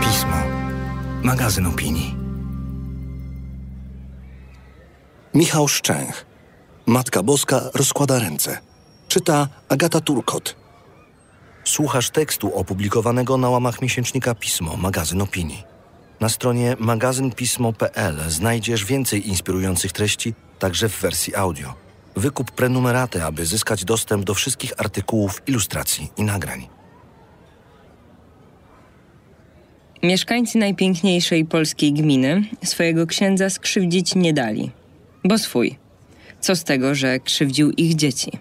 Pismo. Magazyn opinii. Michał Szczęch. Matka Boska rozkłada ręce. Czyta Agata Turkot. Słuchasz tekstu opublikowanego na łamach miesięcznika Pismo, magazyn opinii. Na stronie magazynpismo.pl znajdziesz więcej inspirujących treści, także w wersji audio. Wykup prenumeraty, aby zyskać dostęp do wszystkich artykułów, ilustracji i nagrań. Mieszkańcy najpiękniejszej polskiej gminy swojego księdza skrzywdzić nie dali, bo swój. Co z tego, że krzywdził ich dzieci?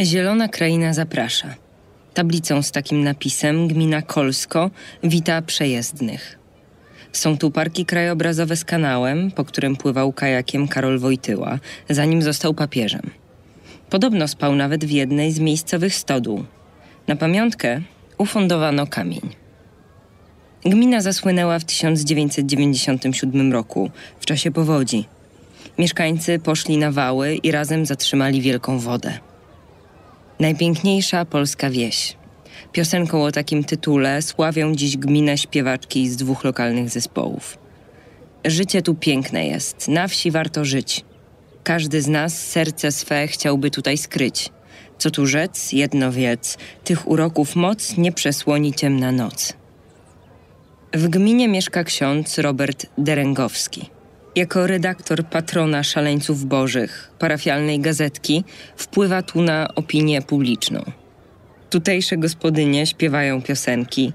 Zielona Kraina zaprasza. Tablicą z takim napisem gmina Kolsko wita przejezdnych. Są tu parki krajobrazowe z kanałem, po którym pływał kajakiem Karol Wojtyła, zanim został papieżem. Podobno spał nawet w jednej z miejscowych stodół. Na pamiątkę ufundowano kamień. Gmina zasłynęła w 1997 roku, w czasie powodzi. Mieszkańcy poszli na wały i razem zatrzymali wielką wodę. Najpiękniejsza polska wieś. Piosenką o takim tytule sławią dziś gminę śpiewaczki z dwóch lokalnych zespołów. Życie tu piękne jest, na wsi warto żyć. Każdy z nas serce swe chciałby tutaj skryć. Co tu rzec, jedno wiedz, tych uroków moc nie przesłoni ciemna noc. W gminie mieszka ksiądz Robert Derengowski. Jako redaktor patrona Szaleńców Bożych, parafialnej gazetki, wpływa tu na opinię publiczną. Tutejsze gospodynie śpiewają piosenki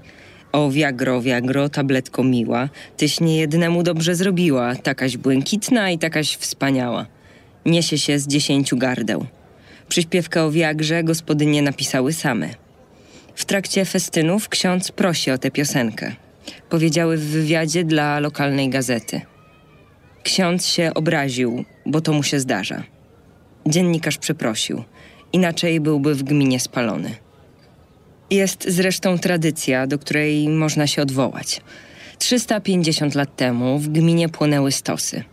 o wiagro, wiagro, tabletko miła, tyś niejednemu dobrze zrobiła, takaś błękitna i takaś wspaniała. Niesie się z dziesięciu gardeł. Przyśpiewkę o wiagrze gospodynie napisały same. W trakcie festynów ksiądz prosi o tę piosenkę. Powiedziały w wywiadzie dla lokalnej gazety. Ksiądz się obraził, bo to mu się zdarza. Dziennikarz przeprosił, inaczej byłby w gminie spalony. Jest zresztą tradycja, do której można się odwołać. 350 lat temu w gminie płonęły stosy.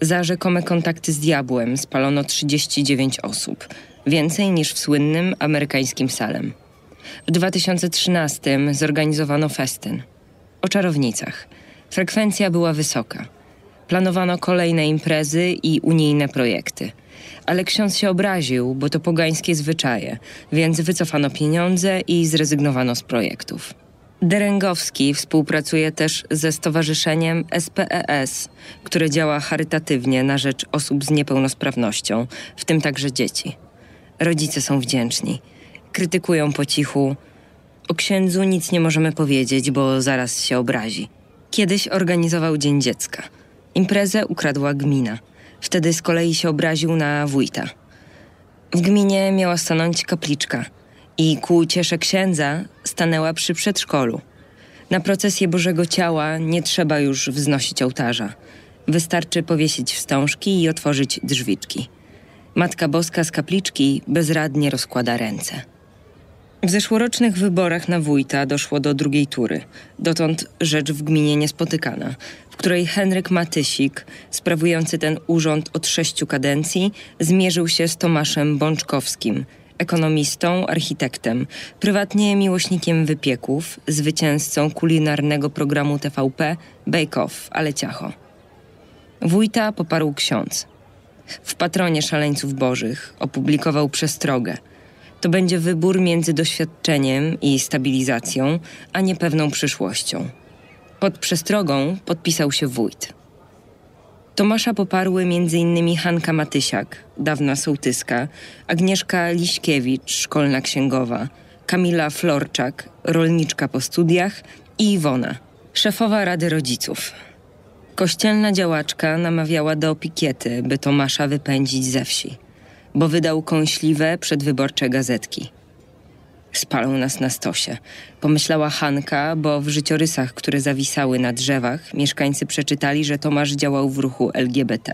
Za rzekome kontakty z diabłem spalono 39 osób, więcej niż w słynnym amerykańskim Salem. W 2013 zorganizowano festyn. O czarownicach. Frekwencja była wysoka. Planowano kolejne imprezy i unijne projekty. Ale ksiądz się obraził, bo to pogańskie zwyczaje, więc wycofano pieniądze i zrezygnowano z projektów. Derengowski współpracuje też ze stowarzyszeniem SPES, które działa charytatywnie na rzecz osób z niepełnosprawnością, w tym także dzieci. Rodzice są wdzięczni. Krytykują po cichu. O księdzu nic nie możemy powiedzieć, bo zaraz się obrazi. Kiedyś organizował Dzień Dziecka. Imprezę ukradła gmina. Wtedy z kolei się obraził na wójta. W gminie miała stanąć kapliczka i ku uciesze księdza stanęła przy przedszkolu. Na procesję Bożego Ciała nie trzeba już wznosić ołtarza. Wystarczy powiesić wstążki i otworzyć drzwiczki. Matka Boska z kapliczki bezradnie rozkłada ręce. W zeszłorocznych wyborach na wójta doszło do drugiej tury. Dotąd rzecz w gminie niespotykana, w której Henryk Matysik, sprawujący ten urząd od sześciu kadencji, zmierzył się z Tomaszem Bączkowskim, ekonomistą, architektem, prywatnie miłośnikiem wypieków, zwycięzcą kulinarnego programu TVP Bake Off, ale ciacho. Wójta poparł ksiądz. W patronie szaleńców bożych opublikował przestrogę. To będzie wybór między doświadczeniem i stabilizacją, a niepewną przyszłością. Pod przestrogą podpisał się wójt. Tomasza poparły m.in. Hanka Matysiak, dawna sołtyska, Agnieszka Liśkiewicz, szkolna księgowa, Kamila Florczak, rolniczka po studiach i Iwona, szefowa Rady Rodziców. Kościelna działaczka namawiała do pikiety, by Tomasza wypędzić ze wsi, bo wydał kąśliwe przedwyborcze gazetki. Spalą nas na stosie, pomyślała Hanka, bo w życiorysach, które zawisały na drzewach, mieszkańcy przeczytali, że Tomasz działał w ruchu LGBT,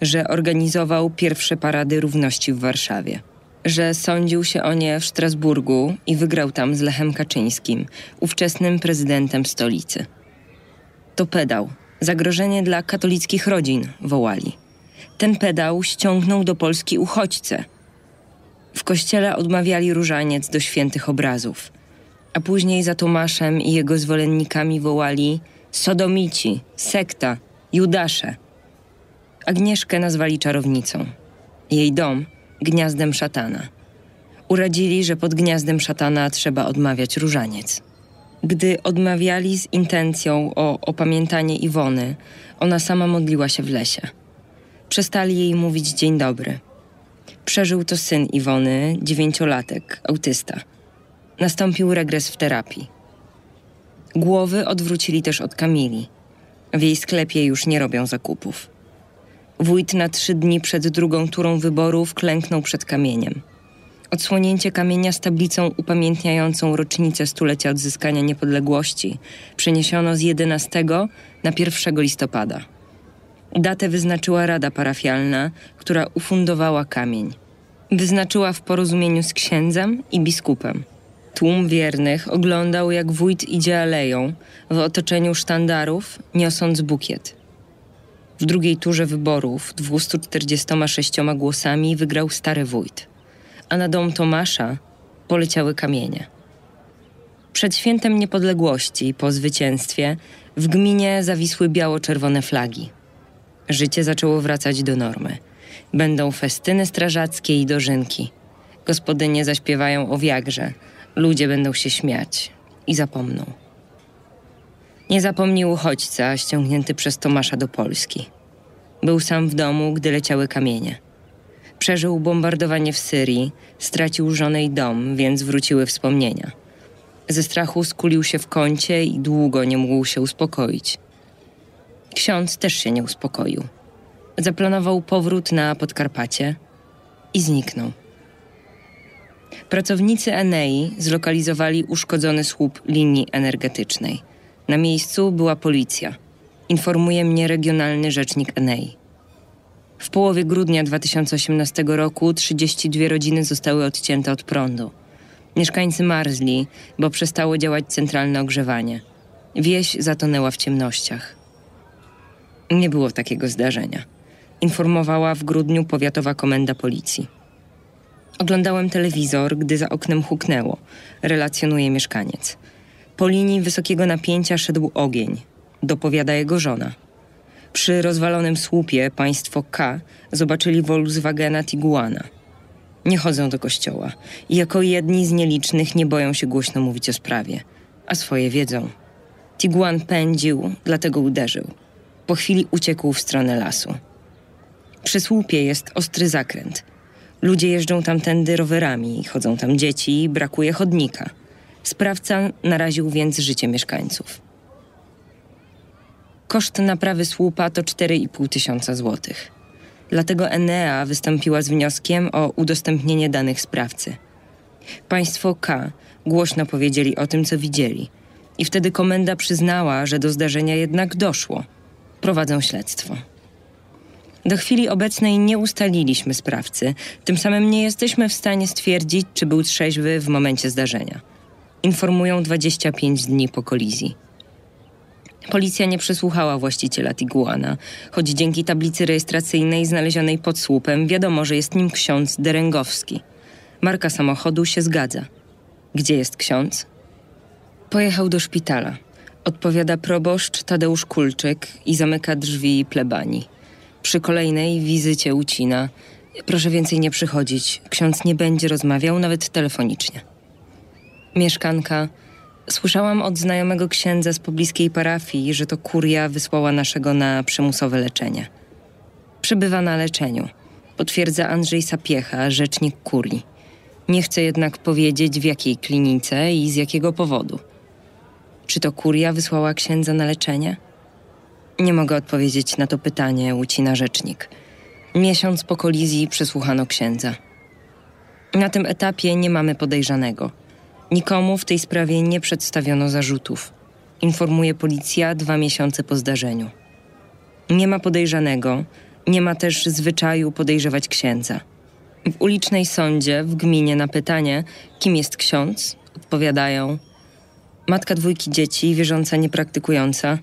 że organizował pierwsze parady równości w Warszawie, że sądził się o nie w Strasburgu i wygrał tam z Lechem Kaczyńskim, ówczesnym prezydentem stolicy. To pedał, zagrożenie dla katolickich rodzin, wołali. Ten pedał ściągnął do Polski uchodźcę. W kościele odmawiali różaniec do świętych obrazów, a później za Tomaszem i jego zwolennikami wołali Sodomici, sekta, Judasze. Agnieszkę nazwali czarownicą. Jej dom gniazdem szatana. Uradzili, że pod gniazdem szatana trzeba odmawiać różaniec. Gdy odmawiali z intencją o opamiętanie Iwony, ona sama modliła się w lesie. Przestali jej mówić dzień dobry. Przeżył to syn Iwony, dziewięciolatek, autysta. Nastąpił regres w terapii. Głowy odwrócili też od Kamili. W jej sklepie już nie robią zakupów. Wójt na trzy dni przed drugą turą wyborów klęknął przed kamieniem. Odsłonięcie kamienia z tablicą upamiętniającą rocznicę stulecia odzyskania niepodległości przeniesiono z 11 na 1 listopada. Datę wyznaczyła Rada Parafialna, która ufundowała kamień. Wyznaczyła w porozumieniu z księdzem i biskupem. Tłum wiernych oglądał, jak wójt idzie aleją w otoczeniu sztandarów, niosąc bukiet. W drugiej turze wyborów 246 głosami wygrał stary wójt, a na dom Tomasza poleciały kamienie. Przed świętem niepodległości, po zwycięstwie, w gminie zawisły biało-czerwone flagi. Życie zaczęło wracać do normy. Będą festyny strażackie i dożynki. Gospodynie zaśpiewają o wiagrze, ludzie będą się śmiać i zapomną. Nie zapomnił uchodźca ściągnięty przez Tomasza do Polski. Był sam w domu, gdy leciały kamienie. Przeżył bombardowanie w Syrii, stracił żonę i dom, więc wróciły wspomnienia. Ze strachu skulił się w kącie i długo nie mógł się uspokoić. Ksiądz też się nie uspokoił. Zaplanował powrót na Podkarpacie i zniknął. Pracownicy Enei zlokalizowali uszkodzony słup linii energetycznej. Na miejscu była policja. Informuje mnie regionalny rzecznik Enei. W połowie grudnia 2018 roku 32 rodziny zostały odcięte od prądu. Mieszkańcy marzli, bo przestało działać centralne ogrzewanie. Wieś zatonęła w ciemnościach. Nie było takiego zdarzenia. Informowała w grudniu powiatowa komenda policji. Oglądałem telewizor, gdy za oknem huknęło, relacjonuje mieszkaniec. Po linii wysokiego napięcia szedł ogień, dopowiada jego żona. Przy rozwalonym słupie państwo K zobaczyli Volkswagena Tiguana. Nie chodzą do kościoła i jako jedni z nielicznych nie boją się głośno mówić o sprawie, a swoje wiedzą. Tiguan pędził, dlatego uderzył. Po chwili uciekł w stronę lasu. Przy słupie jest ostry zakręt. Ludzie jeżdżą tamtędy rowerami, chodzą tam dzieci, brakuje chodnika. Sprawca naraził więc życie mieszkańców. Koszt naprawy słupa to 4,5 tysiąca złotych. Dlatego Enea wystąpiła z wnioskiem o udostępnienie danych sprawcy. Państwo K głośno powiedzieli o tym, co widzieli. I wtedy komenda przyznała, że do zdarzenia jednak doszło. Prowadzą śledztwo. Do chwili obecnej nie ustaliliśmy sprawcy, tym samym nie jesteśmy w stanie stwierdzić, czy był trzeźwy w momencie zdarzenia. Informują 25 dni po kolizji. Policja nie przesłuchała właściciela Tiguana, choć dzięki tablicy rejestracyjnej znalezionej pod słupem wiadomo, że jest nim ksiądz Derengowski. Marka samochodu się zgadza. Gdzie jest ksiądz? Pojechał do szpitala. Odpowiada proboszcz Tadeusz Kulczyk i zamyka drzwi plebanii. Przy kolejnej wizycie ucina. Proszę więcej nie przychodzić. Ksiądz nie będzie rozmawiał, nawet telefonicznie. Mieszkanka. Słyszałam od znajomego księdza z pobliskiej parafii, że to kuria wysłała naszego na przymusowe leczenie. Przebywa na leczeniu. Potwierdza Andrzej Sapiecha, rzecznik kurii. Nie chce jednak powiedzieć w jakiej klinice i z jakiego powodu. Czy to kuria wysłała księdza na leczenie? Nie mogę odpowiedzieć na to pytanie, ucina rzecznik. Miesiąc po kolizji przesłuchano księdza. Na tym etapie nie mamy podejrzanego. Nikomu w tej sprawie nie przedstawiono zarzutów. Informuje policja dwa miesiące po zdarzeniu. Nie ma podejrzanego, nie ma też zwyczaju podejrzewać księdza. W ulicznej sądzie w gminie na pytanie, kim jest ksiądz, odpowiadają: Matka dwójki dzieci, wierząca, niepraktykująca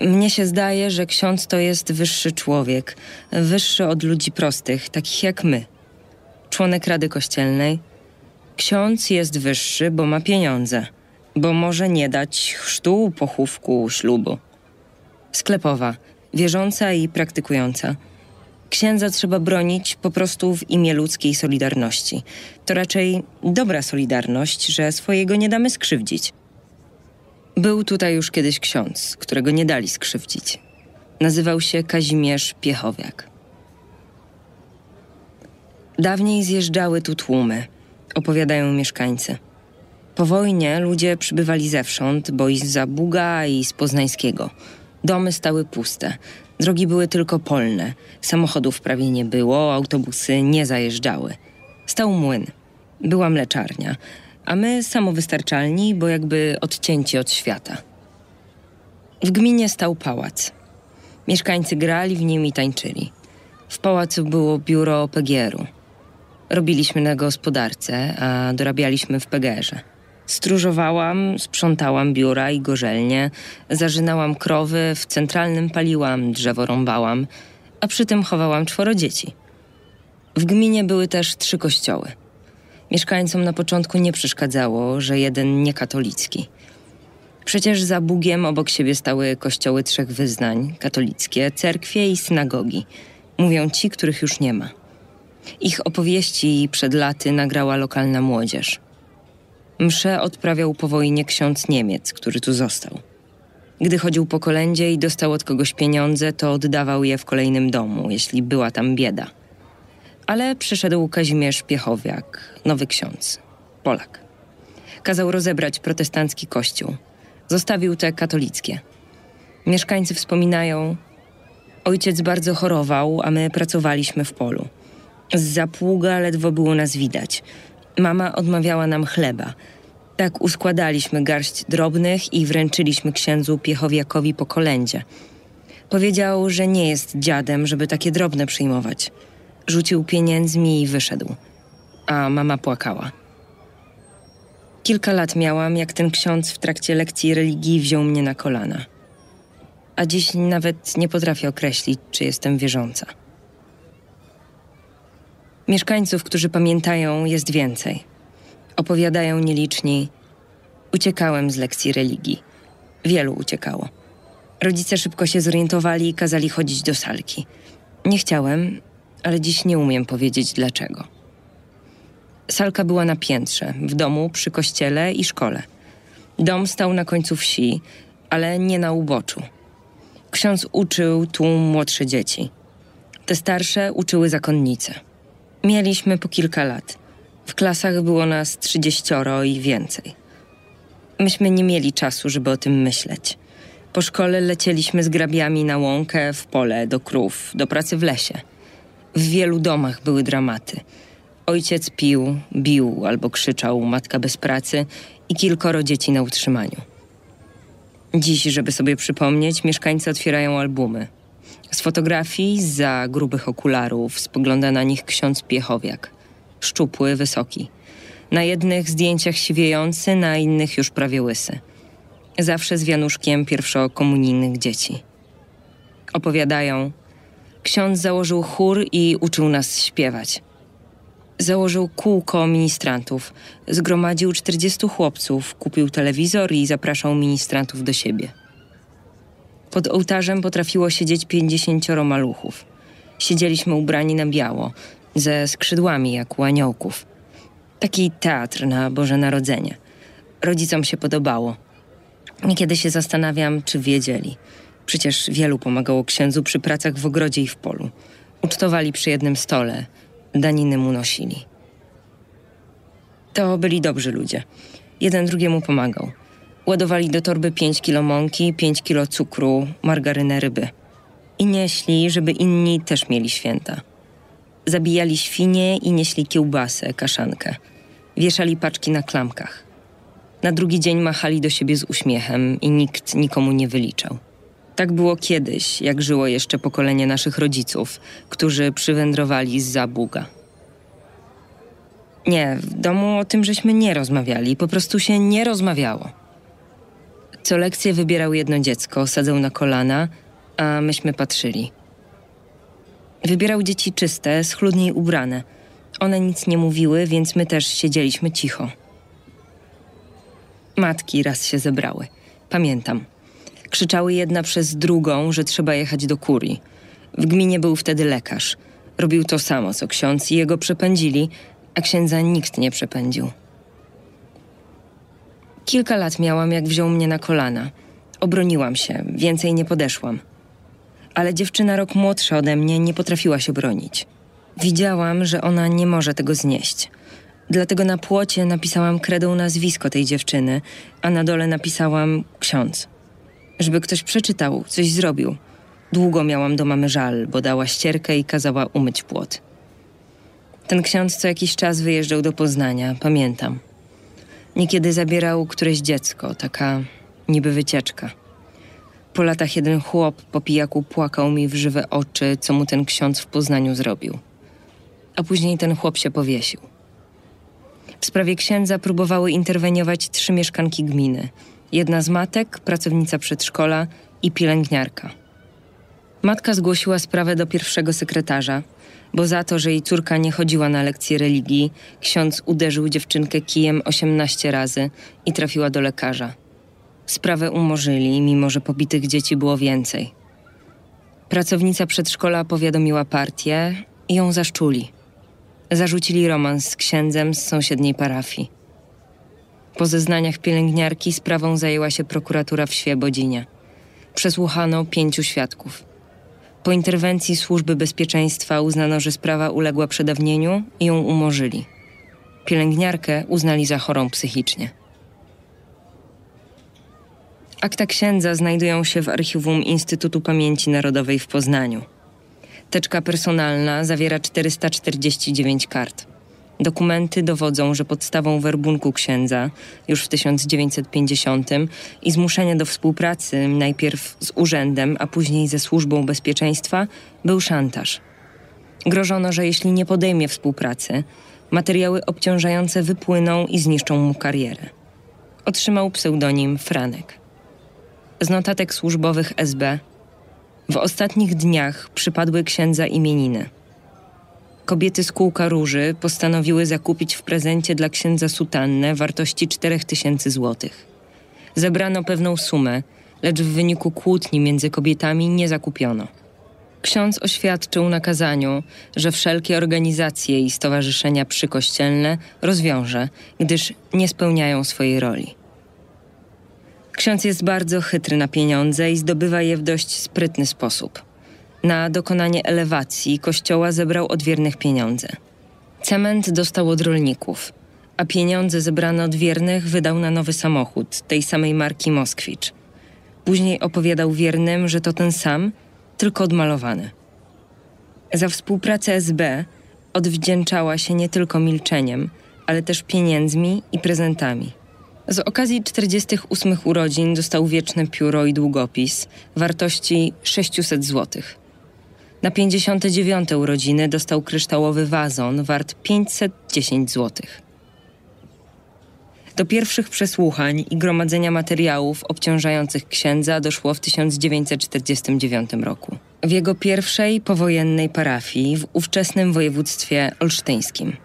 mnie się zdaje, że ksiądz to jest wyższy człowiek, wyższy od ludzi prostych, takich jak my. członek Rady Kościelnej. Ksiądz jest wyższy, bo ma pieniądze, bo może nie dać chrztu, pochówku, ślubu. Sklepowa, wierząca i praktykująca. Księdza trzeba bronić po prostu w imię ludzkiej solidarności. To raczej dobra solidarność, że swojego nie damy skrzywdzić. Był tutaj już kiedyś ksiądz, którego nie dali skrzywdzić. Nazywał się Kazimierz Piechowiak. Dawniej zjeżdżały tu tłumy, opowiadają mieszkańcy. Po wojnie ludzie przybywali zewsząd, bo i z Zabuga i z Poznańskiego. Domy stały puste, drogi były tylko polne, samochodów prawie nie było, autobusy nie zajeżdżały. Stał młyn, była mleczarnia, a my samowystarczalni, bo jakby odcięci od świata. W gminie stał pałac. Mieszkańcy grali w nim i tańczyli. W pałacu było biuro PGR-u. Robiliśmy na gospodarce, a dorabialiśmy w PGR-ze. Stróżowałam, sprzątałam biura i gorzelnie, zarzynałam krowy, w centralnym paliłam, drzewo rąbałam, a przy tym chowałam czworo dzieci. W gminie były też trzy kościoły. Mieszkańcom na początku nie przeszkadzało, że jeden niekatolicki. Przecież za Bugiem obok siebie stały kościoły trzech wyznań katolickie, cerkwie i synagogi. Mówią ci, których już nie ma. Ich opowieści przed laty nagrała lokalna młodzież. Msze odprawiał po wojnie ksiądz Niemiec, który tu został. Gdy chodził po kolędzie i dostał od kogoś pieniądze, to oddawał je w kolejnym domu, jeśli była tam bieda. Ale przyszedł Kazimierz Piechowiak, nowy ksiądz, Polak. Kazał rozebrać protestancki kościół. Zostawił te katolickie. Mieszkańcy wspominają, ojciec bardzo chorował, a my pracowaliśmy w polu. Z zapługa ledwo było nas widać. Mama odmawiała nam chleba. Tak uskładaliśmy garść drobnych i wręczyliśmy księdzu Piechowiakowi po kolędzie. Powiedział, że nie jest dziadem, żeby takie drobne przyjmować. Rzucił pieniędzmi i wyszedł. A mama płakała. Kilka lat miałam, jak ten ksiądz w trakcie lekcji religii wziął mnie na kolana. A dziś nawet nie potrafię określić, czy jestem wierząca. Mieszkańców, którzy pamiętają, jest więcej. Opowiadają nieliczni. Uciekałem z lekcji religii. Wielu uciekało. Rodzice szybko się zorientowali i kazali chodzić do salki. Nie chciałem, ale dziś nie umiem powiedzieć dlaczego. Salka była na piętrze, w domu, przy kościele i szkole. Dom stał na końcu wsi, ale nie na uboczu. Ksiądz uczył tu młodsze dzieci. Te starsze uczyły zakonnice. Mieliśmy po kilka lat. W klasach było nas trzydzieścioro i więcej. Myśmy nie mieli czasu, żeby o tym myśleć. Po szkole lecieliśmy z grabiami na łąkę, w pole, do krów, do pracy w lesie. W wielu domach były dramaty. Ojciec pił, bił albo krzyczał, matka bez pracy i kilkoro dzieci na utrzymaniu. Dziś, żeby sobie przypomnieć, mieszkańcy otwierają albumy. Z fotografii, za grubych okularów, spogląda na nich ksiądz Piechowiak. Szczupły, wysoki. Na jednych zdjęciach siwiejący, na innych już prawie łysy. Zawsze z wianuszkiem pierwszokomunijnych dzieci. Opowiadają, ksiądz założył chór i uczył nas śpiewać. Założył kółko ministrantów, zgromadził 40 chłopców, kupił telewizor i zapraszał ministrantów do siebie. Pod ołtarzem potrafiło siedzieć pięćdziesięcioro maluchów. Siedzieliśmy ubrani na biało, ze skrzydłami jak u aniołków. Taki teatr na Boże Narodzenie. Rodzicom się podobało. Niekiedy się zastanawiam, czy wiedzieli. Przecież wielu pomagało księdzu przy pracach w ogrodzie i w polu. Ucztowali przy jednym stole, daniny mu nosili. To byli dobrzy ludzie. Jeden drugiemu pomagał. Ładowali do torby 5 kilo mąki, 5 kilo cukru, margarynę ryby. I nieśli, żeby inni też mieli święta. Zabijali świnie i nieśli kiełbasę, kaszankę. Wieszali paczki na klamkach. Na drugi dzień machali do siebie z uśmiechem i nikt nikomu nie wyliczał. Tak było kiedyś, jak żyło jeszcze pokolenie naszych rodziców, którzy przywędrowali z Zabuga. Nie, w domu o tym żeśmy nie rozmawiali, po prostu się nie rozmawiało. Co lekcję wybierał jedno dziecko, sadzał na kolana, a myśmy patrzyli. Wybierał dzieci czyste, schludniej ubrane. One nic nie mówiły, więc my też siedzieliśmy cicho. Matki raz się zebrały. Pamiętam. Krzyczały jedna przez drugą, że trzeba jechać do kurii. W gminie był wtedy lekarz. Robił to samo co ksiądz i jego przepędzili, a księdza nikt nie przepędził. Kilka lat miałam, jak wziął mnie na kolana. Obroniłam się, więcej nie podeszłam. Ale dziewczyna rok młodsza ode mnie nie potrafiła się bronić. Widziałam, że ona nie może tego znieść. Dlatego na płocie napisałam kredą nazwisko tej dziewczyny, a na dole napisałam ksiądz. Żeby ktoś przeczytał, coś zrobił. Długo miałam do mamy żal, bo dała ścierkę i kazała umyć płot. Ten ksiądz co jakiś czas wyjeżdżał do Poznania, pamiętam. Niekiedy zabierał któreś dziecko, taka niby wycieczka. Po latach jeden chłop po pijaku płakał mi w żywe oczy, co mu ten ksiądz w Poznaniu zrobił. A później ten chłop się powiesił. W sprawie księdza próbowały interweniować trzy mieszkanki gminy. Jedna z matek, pracownica przedszkola i pielęgniarka. Matka zgłosiła sprawę do pierwszego sekretarza, bo za to, że jej córka nie chodziła na lekcje religii, ksiądz uderzył dziewczynkę kijem 18 razy i trafiła do lekarza. Sprawę umorzyli, mimo że pobitych dzieci było więcej. Pracownica przedszkola powiadomiła partię i ją zaszczuli. Zarzucili romans z księdzem z sąsiedniej parafii. Po zeznaniach pielęgniarki sprawą zajęła się prokuratura w Świebodzinie. Przesłuchano pięciu świadków. Po interwencji służby bezpieczeństwa uznano, że sprawa uległa przedawnieniu i ją umorzyli. Pielęgniarkę uznali za chorą psychicznie. Akta księdza znajdują się w archiwum Instytutu Pamięci Narodowej w Poznaniu. Teczka personalna zawiera 449 kart. Dokumenty dowodzą, że podstawą werbunku księdza już w 1950 i zmuszenia do współpracy najpierw z urzędem, a później ze służbą bezpieczeństwa był szantaż. Grożono, że jeśli nie podejmie współpracy, materiały obciążające wypłyną i zniszczą mu karierę. Otrzymał pseudonim Franek. Z notatek służbowych SB w ostatnich dniach przypadły księdza imieniny. Kobiety z kółka róży postanowiły zakupić w prezencie dla księdza sutannę wartości 4000 złotych. Zebrano pewną sumę, lecz w wyniku kłótni między kobietami nie zakupiono. Ksiądz oświadczył na kazaniu, że wszelkie organizacje i stowarzyszenia przykościelne rozwiąże, gdyż nie spełniają swojej roli. Ksiądz jest bardzo chytry na pieniądze i zdobywa je w dość sprytny sposób. Na dokonanie elewacji kościoła zebrał od wiernych pieniądze. Cement dostał od rolników, a pieniądze zebrane od wiernych wydał na nowy samochód tej samej marki Moskwicz. Później opowiadał wiernym, że to ten sam, tylko odmalowany. Za współpracę SB odwdzięczała się nie tylko milczeniem, ale też pieniędzmi i prezentami. Z okazji 48 urodzin dostał wieczne pióro i długopis wartości 600 zł. Na 59 urodziny dostał kryształowy wazon wart 510 zł. Do pierwszych przesłuchań i gromadzenia materiałów obciążających księdza doszło w 1949 roku. W jego pierwszej powojennej parafii w ówczesnym województwie olsztyńskim.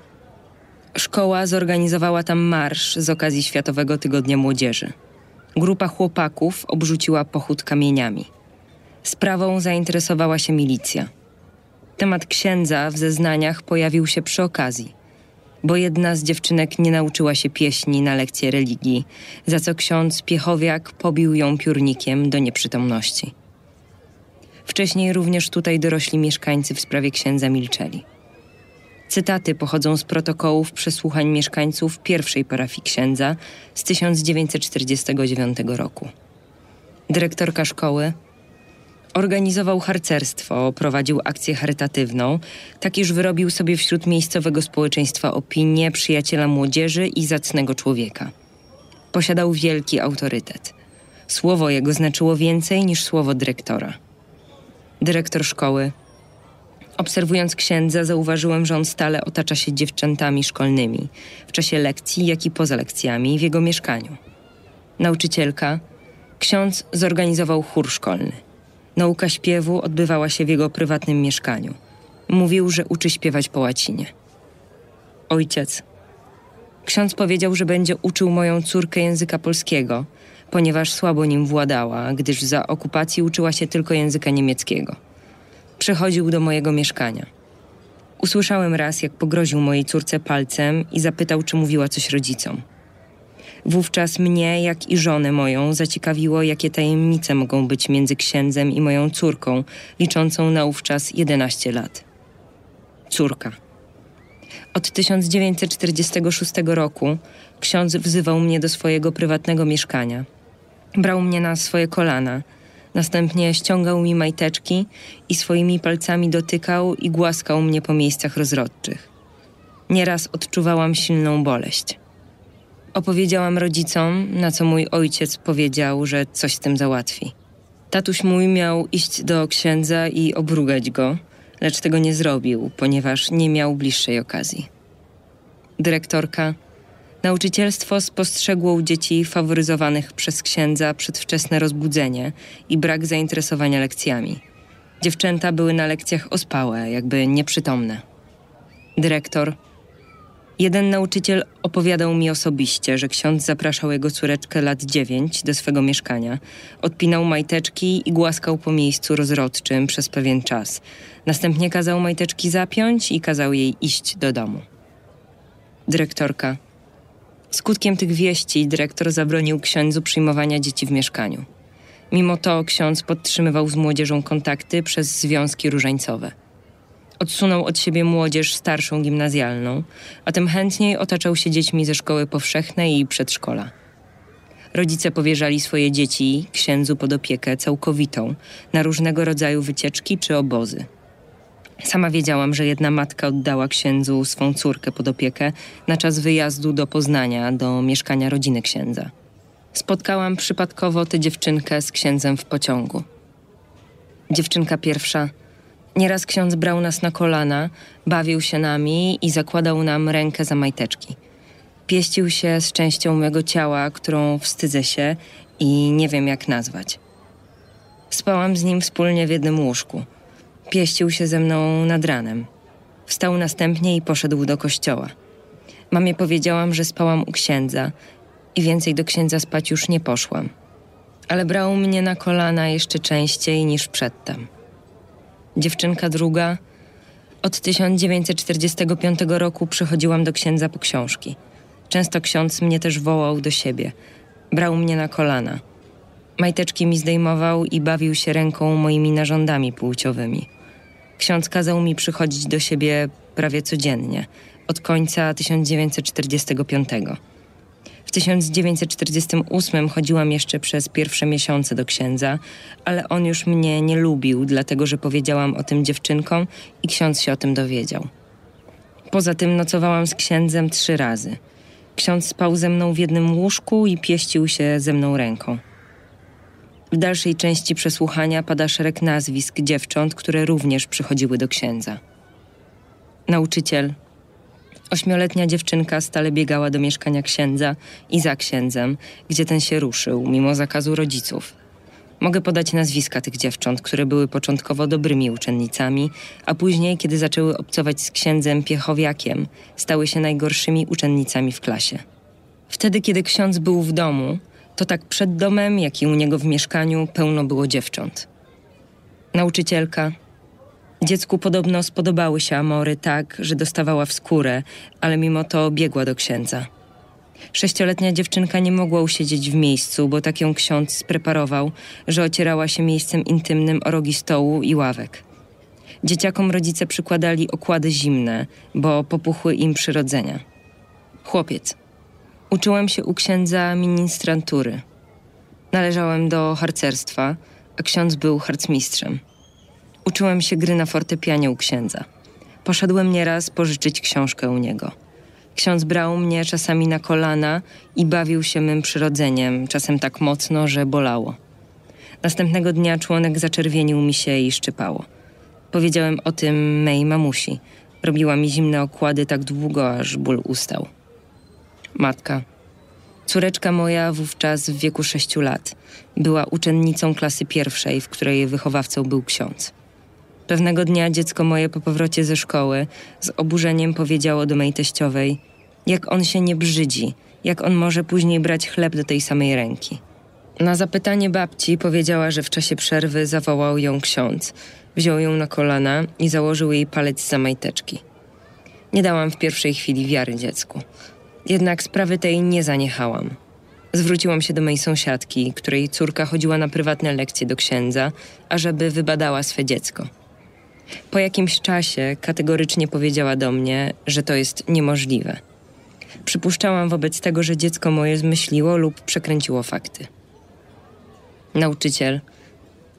Szkoła zorganizowała tam marsz z okazji Światowego Tygodnia Młodzieży. Grupa chłopaków obrzuciła pochód kamieniami. Sprawą zainteresowała się milicja. Temat księdza w zeznaniach pojawił się przy okazji, bo jedna z dziewczynek nie nauczyła się pieśni na lekcję religii, za co ksiądz Piechowiak pobił ją piórnikiem do nieprzytomności. Wcześniej również tutaj dorośli mieszkańcy w sprawie księdza milczeli. Cytaty pochodzą z protokołów przesłuchań mieszkańców pierwszej parafii księdza z 1949 roku. Dyrektorka szkoły organizował harcerstwo, prowadził akcję charytatywną, tak iż wyrobił sobie wśród miejscowego społeczeństwa opinię przyjaciela młodzieży i zacnego człowieka. Posiadał wielki autorytet. Słowo jego znaczyło więcej niż słowo dyrektora. Dyrektor szkoły Obserwując księdza, zauważyłem, że on stale otacza się dziewczętami szkolnymi, w czasie lekcji, jak i poza lekcjami w jego mieszkaniu. Nauczycielka, ksiądz zorganizował chór szkolny. Nauka śpiewu odbywała się w jego prywatnym mieszkaniu. Mówił, że uczy śpiewać po łacinie. ojciec. Ksiądz powiedział, że będzie uczył moją córkę języka polskiego, ponieważ słabo nim władała, gdyż za okupacji uczyła się tylko języka niemieckiego. Przychodził do mojego mieszkania. Usłyszałem raz, jak pogroził mojej córce palcem i zapytał, czy mówiła coś rodzicom. Wówczas mnie, jak i żonę moją, zaciekawiło, jakie tajemnice mogą być między księdzem i moją córką, liczącą na ówczas 11 lat. Córka. Od 1946 roku ksiądz wzywał mnie do swojego prywatnego mieszkania. Brał mnie na swoje kolana, następnie ściągał mi majteczki i swoimi palcami dotykał i głaskał mnie po miejscach rozrodczych. Nieraz odczuwałam silną boleść. Opowiedziałam rodzicom, na co mój ojciec powiedział, że coś z tym załatwi. Tatuś mój miał iść do księdza i obrugać go, lecz tego nie zrobił, ponieważ nie miał bliższej okazji. Dyrektorka, nauczycielstwo spostrzegło u dzieci faworyzowanych przez księdza przedwczesne rozbudzenie i brak zainteresowania lekcjami. Dziewczęta były na lekcjach ospałe, jakby nieprzytomne. Dyrektor, Jeden nauczyciel opowiadał mi osobiście, że ksiądz zapraszał jego córeczkę lat dziewięć do swego mieszkania, odpinał majteczki i głaskał po miejscu rozrodczym przez pewien czas. Następnie kazał majteczki zapiąć i kazał jej iść do domu. Dyrektorka. Skutkiem tych wieści dyrektor zabronił księdzu przyjmowania dzieci w mieszkaniu. Mimo to ksiądz podtrzymywał z młodzieżą kontakty przez związki różańcowe. Odsunął od siebie młodzież starszą gimnazjalną, a tym chętniej otaczał się dziećmi ze szkoły powszechnej i przedszkola. Rodzice powierzali swoje dzieci księdzu pod opiekę całkowitą na różnego rodzaju wycieczki czy obozy. Sama wiedziałam, że jedna matka oddała księdzu swą córkę pod opiekę na czas wyjazdu do Poznania, do mieszkania rodziny księdza. Spotkałam przypadkowo tę dziewczynkę z księdzem w pociągu. Dziewczynka pierwsza – Nieraz ksiądz brał nas na kolana, bawił się nami i zakładał nam rękę za majteczki. Pieścił się z częścią mego ciała, którą wstydzę się i nie wiem jak nazwać. Spałam z nim wspólnie w jednym łóżku. Pieścił się ze mną nad ranem. Wstał następnie i poszedł do kościoła. Mamie powiedziałam, że spałam u księdza i więcej do księdza spać już nie poszłam. Ale brał mnie na kolana jeszcze częściej niż przedtem. Dziewczynka druga. Od 1945 roku przychodziłam do księdza po książki. Często ksiądz mnie też wołał do siebie. Brał mnie na kolana. Majteczki mi zdejmował i bawił się ręką moimi narządami płciowymi. Ksiądz kazał mi przychodzić do siebie prawie codziennie, od końca 1945. 1948 chodziłam jeszcze przez pierwsze miesiące do księdza, ale on już mnie nie lubił, dlatego że powiedziałam o tym dziewczynkom i ksiądz się o tym dowiedział. Poza tym nocowałam z księdzem trzy razy. Ksiądz spał ze mną w jednym łóżku i pieścił się ze mną ręką. W dalszej części przesłuchania pada szereg nazwisk dziewcząt, które również przychodziły do księdza. Nauczyciel, Ośmioletnia dziewczynka stale biegała do mieszkania księdza i za księdzem, gdzie ten się ruszył, mimo zakazu rodziców. Mogę podać nazwiska tych dziewcząt, które były początkowo dobrymi uczennicami, a później, kiedy zaczęły obcować z księdzem Piechowiakiem, stały się najgorszymi uczennicami w klasie. Wtedy, kiedy ksiądz był w domu, to tak przed domem, jak i u niego w mieszkaniu pełno było dziewcząt. Nauczycielka, Dziecku podobno spodobały się amory tak, że dostawała w skórę, ale mimo to biegła do księdza. Sześcioletnia dziewczynka nie mogła usiedzieć w miejscu, bo tak ją ksiądz spreparował, że ocierała się miejscem intymnym o rogi stołu i ławek. Dzieciakom rodzice przykładali okłady zimne, bo popuchły im przyrodzenia. Chłopiec. Uczyłem się u księdza ministrantury. Należałem do harcerstwa, a ksiądz był harcmistrzem. Uczyłem się gry na fortepianie u księdza. Poszedłem nieraz pożyczyć książkę u niego. Ksiądz brał mnie czasami na kolana i bawił się mym przyrodzeniem, czasem tak mocno, że bolało. Następnego dnia członek zaczerwienił mi się i szczypało. Powiedziałem o tym mej mamusi. Robiła mi zimne okłady tak długo, aż ból ustał. Matka. Córeczka moja wówczas w wieku sześciu lat była uczennicą klasy pierwszej, w której wychowawcą był ksiądz. Pewnego dnia dziecko moje po powrocie ze szkoły z oburzeniem powiedziało do mej teściowej, jak on się nie brzydzi, jak on może później brać chleb do tej samej ręki. Na zapytanie babci powiedziała, że w czasie przerwy zawołał ją ksiądz, wziął ją na kolana i założył jej palec za majteczki. Nie dałam w pierwszej chwili wiary dziecku. Jednak sprawy tej nie zaniechałam. Zwróciłam się do mojej sąsiadki, której córka chodziła na prywatne lekcje do księdza, ażeby wybadała swe dziecko. Po jakimś czasie kategorycznie powiedziała do mnie, że to jest niemożliwe. Przypuszczałam wobec tego, że dziecko moje zmyśliło lub przekręciło fakty. Nauczyciel.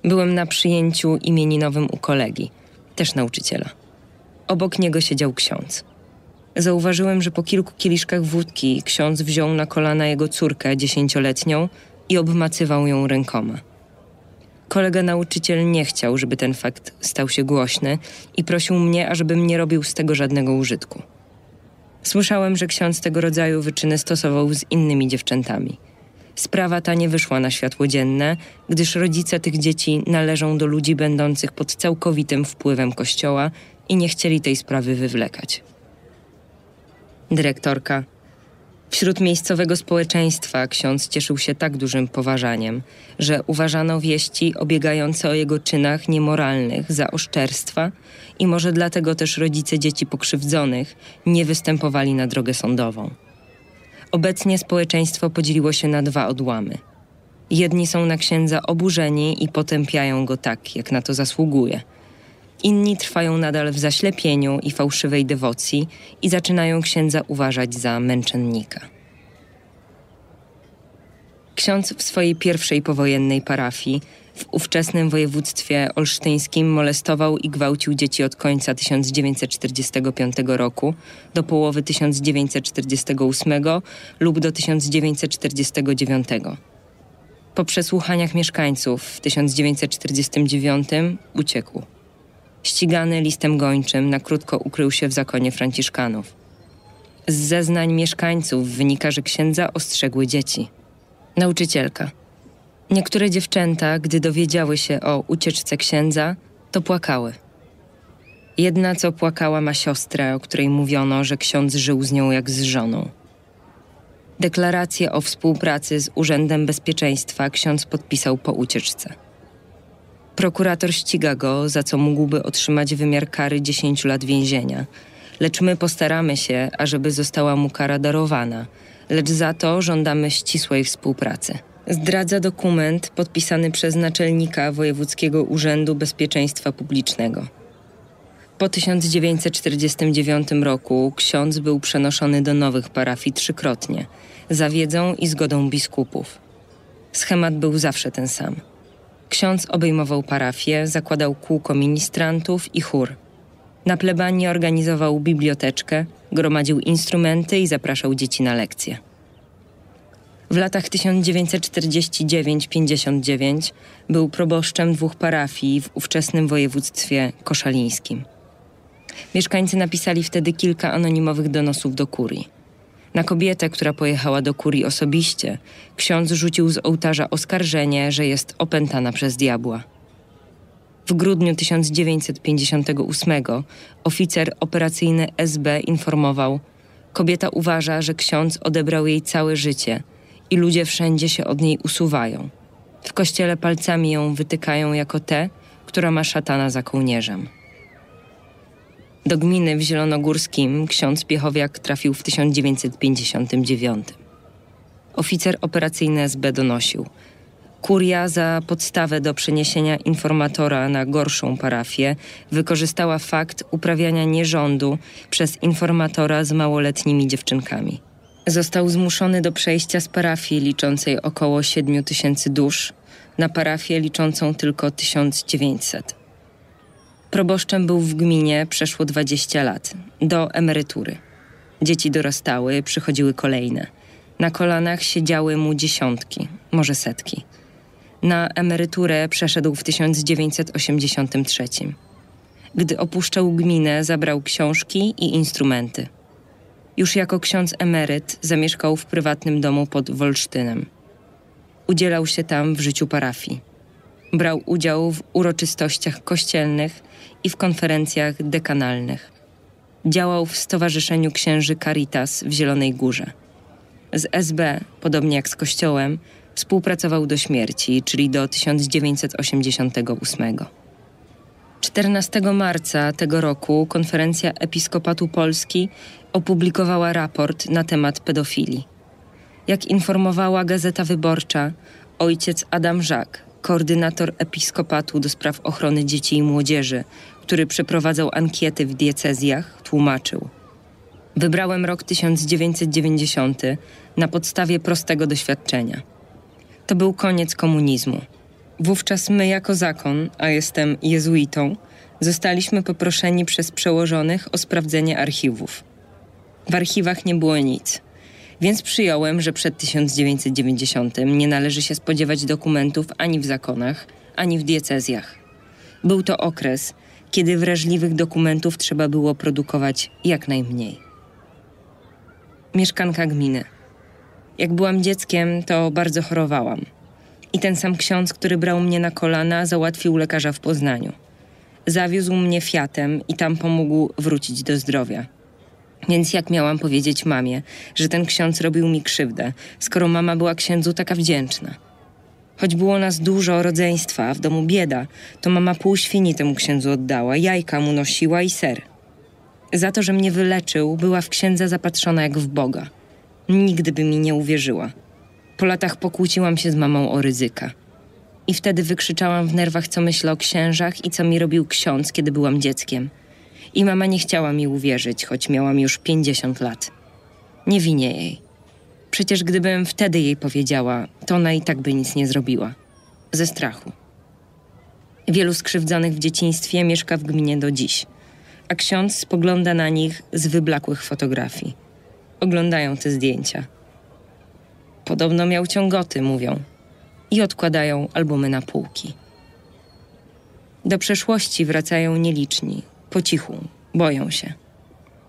Byłem na przyjęciu imieninowym u kolegi, też nauczyciela. Obok niego siedział ksiądz. Zauważyłem, że po kilku kieliszkach wódki ksiądz wziął na kolana jego córkę dziesięcioletnią i obmacywał ją rękoma. Kolega nauczyciel nie chciał, żeby ten fakt stał się głośny i prosił mnie, ażebym nie robił z tego żadnego użytku. Słyszałem, że ksiądz tego rodzaju wyczyny stosował z innymi dziewczętami. Sprawa ta nie wyszła na światło dzienne, gdyż rodzice tych dzieci należą do ludzi będących pod całkowitym wpływem kościoła i nie chcieli tej sprawy wywlekać. Dyrektorka. Wśród miejscowego społeczeństwa ksiądz cieszył się tak dużym poważaniem, że uważano wieści obiegające o jego czynach niemoralnych za oszczerstwa i może dlatego też rodzice dzieci pokrzywdzonych nie występowali na drogę sądową. Obecnie społeczeństwo podzieliło się na dwa odłamy. Jedni są na księdza oburzeni i potępiają go tak, jak na to zasługuje. Inni trwają nadal w zaślepieniu i fałszywej dewocji i zaczynają księdza uważać za męczennika. Ksiądz w swojej pierwszej powojennej parafii w ówczesnym województwie olsztyńskim molestował i gwałcił dzieci od końca 1945 roku do połowy 1948 lub do 1949. Po przesłuchaniach mieszkańców w 1949 uciekł. Ścigany listem gończym na krótko ukrył się w zakonie Franciszkanów. Z zeznań mieszkańców wynika, że księdza ostrzegły dzieci. Nauczycielka. Niektóre dziewczęta, gdy dowiedziały się o ucieczce księdza, to płakały. Jedna, co płakała, ma siostrę, o której mówiono, że ksiądz żył z nią jak z żoną. Deklarację o współpracy z Urzędem Bezpieczeństwa ksiądz podpisał po ucieczce. Prokurator ściga go, za co mógłby otrzymać wymiar kary 10 lat więzienia, lecz my postaramy się, ażeby została mu kara darowana, lecz za to żądamy ścisłej współpracy zdradza dokument podpisany przez naczelnika Wojewódzkiego Urzędu Bezpieczeństwa Publicznego. Po 1949 roku ksiądz był przenoszony do nowych parafii trzykrotnie, za wiedzą i zgodą biskupów. Schemat był zawsze ten sam. Ksiądz obejmował parafię, zakładał kółko ministrantów i chór. Na plebanii organizował biblioteczkę, gromadził instrumenty i zapraszał dzieci na lekcje. W latach 1949-59 był proboszczem dwóch parafii w ówczesnym województwie koszalińskim. Mieszkańcy napisali wtedy kilka anonimowych donosów do kurii. Na kobietę, która pojechała do kurii osobiście, ksiądz rzucił z ołtarza oskarżenie, że jest opętana przez diabła. W grudniu 1958 oficer operacyjny SB informował: Kobieta uważa, że ksiądz odebrał jej całe życie – i ludzie wszędzie się od niej usuwają. W kościele palcami ją wytykają jako tę, która ma szatana za kołnierzem. Do gminy w Zielonogórskim ksiądz Piechowiak trafił w 1959. Oficer operacyjny SB donosił. Kuria za podstawę do przeniesienia informatora na gorszą parafię wykorzystała fakt uprawiania nierządu przez informatora z małoletnimi dziewczynkami. Został zmuszony do przejścia z parafii liczącej około 7 tysięcy dusz na parafię liczącą tylko 1900. Proboszczem był w gminie przeszło 20 lat, do emerytury. Dzieci dorastały, przychodziły kolejne. Na kolanach siedziały mu dziesiątki, może setki. Na emeryturę przeszedł w 1983. Gdy opuszczał gminę, zabrał książki i instrumenty. Już jako ksiądz emeryt zamieszkał w prywatnym domu pod Wolsztynem. Udzielał się tam w życiu parafii. Brał udział w uroczystościach kościelnych i w konferencjach dekanalnych. Działał w Stowarzyszeniu Księży Caritas w Zielonej Górze. Z SB, podobnie jak z Kościołem, współpracował do śmierci, czyli do 1988. 14 marca tego roku konferencja Episkopatu Polski opublikowała raport na temat pedofilii. Jak informowała Gazeta Wyborcza, ojciec Adam Żak, koordynator episkopatu do spraw ochrony dzieci i młodzieży, który przeprowadzał ankiety w diecezjach, tłumaczył: Wybrałem rok 1990 na podstawie prostego doświadczenia. To był koniec komunizmu. Wówczas my, jako zakon, a jestem jezuitą, zostaliśmy poproszeni przez przełożonych o sprawdzenie archiwów. W archiwach nie było nic, więc przyjąłem, że przed 1990 nie należy się spodziewać dokumentów ani w zakonach, ani w diecezjach. Był to okres, kiedy wrażliwych dokumentów trzeba było produkować jak najmniej. Mieszkanka gminy. Jak byłam dzieckiem, to bardzo chorowałam. I ten sam ksiądz, który brał mnie na kolana, załatwił lekarza w Poznaniu. Zawiózł mnie Fiatem i tam pomógł wrócić do zdrowia. Więc jak miałam powiedzieć mamie, że ten ksiądz robił mi krzywdę, skoro mama była księdzu taka wdzięczna? Choć było nas dużo rodzeństwa, a w domu bieda, to mama pół świni temu księdzu oddała, jajka mu nosiła i ser. Za to, że mnie wyleczył, była w księdza zapatrzona jak w Boga. Nigdy by mi nie uwierzyła. Po latach pokłóciłam się z mamą o ryzyka. I wtedy wykrzyczałam w nerwach, co myślę o księżach i co mi robił ksiądz, kiedy byłam dzieckiem. I mama nie chciała mi uwierzyć, choć miałam już 50 lat. Nie winię jej. Przecież gdybym wtedy jej powiedziała, to ona i tak by nic nie zrobiła. Ze strachu. Wielu skrzywdzonych w dzieciństwie mieszka w gminie do dziś, a ksiądz spogląda na nich z wyblakłych fotografii. Oglądają te zdjęcia. Podobno miał ciągoty, mówią, i odkładają albumy na półki. Do przeszłości wracają nieliczni, po cichu, boją się.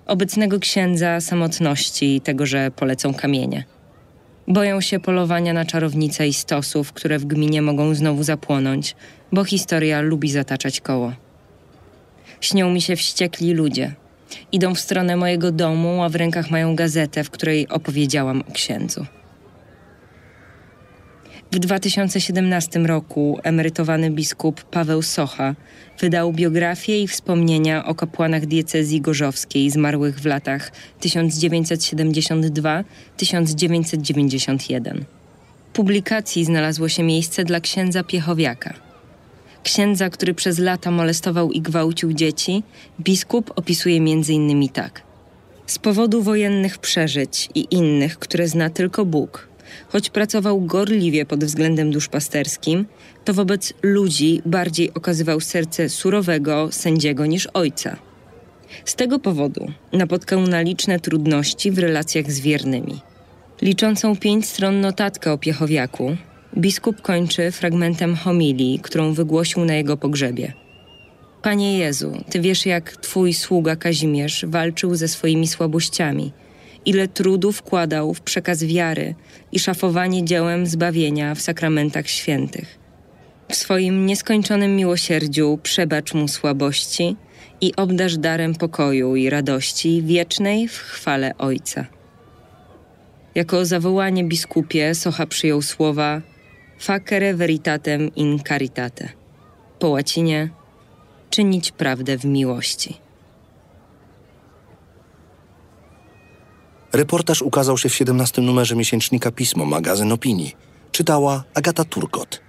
Obecnego księdza, samotności i tego, że polecą kamienie. Boją się polowania na czarownice i stosów, które w gminie mogą znowu zapłonąć, bo historia lubi zataczać koło. Śnią mi się wściekli ludzie. Idą w stronę mojego domu, a w rękach mają gazetę, w której opowiedziałam o księdzu. W 2017 roku emerytowany biskup Paweł Socha wydał biografię i wspomnienia o kapłanach diecezji gorzowskiej zmarłych w latach 1972-1991. Publikacji znalazło się miejsce dla księdza Piechowiaka. Księdza, który przez lata molestował i gwałcił dzieci, biskup opisuje m.in. tak. Z powodu wojennych przeżyć i innych, które zna tylko Bóg, choć pracował gorliwie pod względem duszpasterskim, to wobec ludzi bardziej okazywał serce surowego sędziego niż ojca. Z tego powodu napotkał na liczne trudności w relacjach z wiernymi. Liczącą pięć stron notatkę o Piechowiaku, biskup kończy fragmentem homilii, którą wygłosił na jego pogrzebie. Panie Jezu, Ty wiesz, jak Twój sługa Kazimierz walczył ze swoimi słabościami – ile trudu wkładał w przekaz wiary i szafowanie dziełem zbawienia w sakramentach świętych. W swoim nieskończonym miłosierdziu przebacz mu słabości i obdasz darem pokoju i radości wiecznej w chwale Ojca. Jako zawołanie biskupie Socha przyjął słowa facere veritatem in caritate. Po łacinie czynić prawdę w miłości. Reportaż ukazał się w 17 numerze miesięcznika Pismo, magazyn opinii. Czytała Agata Turkot.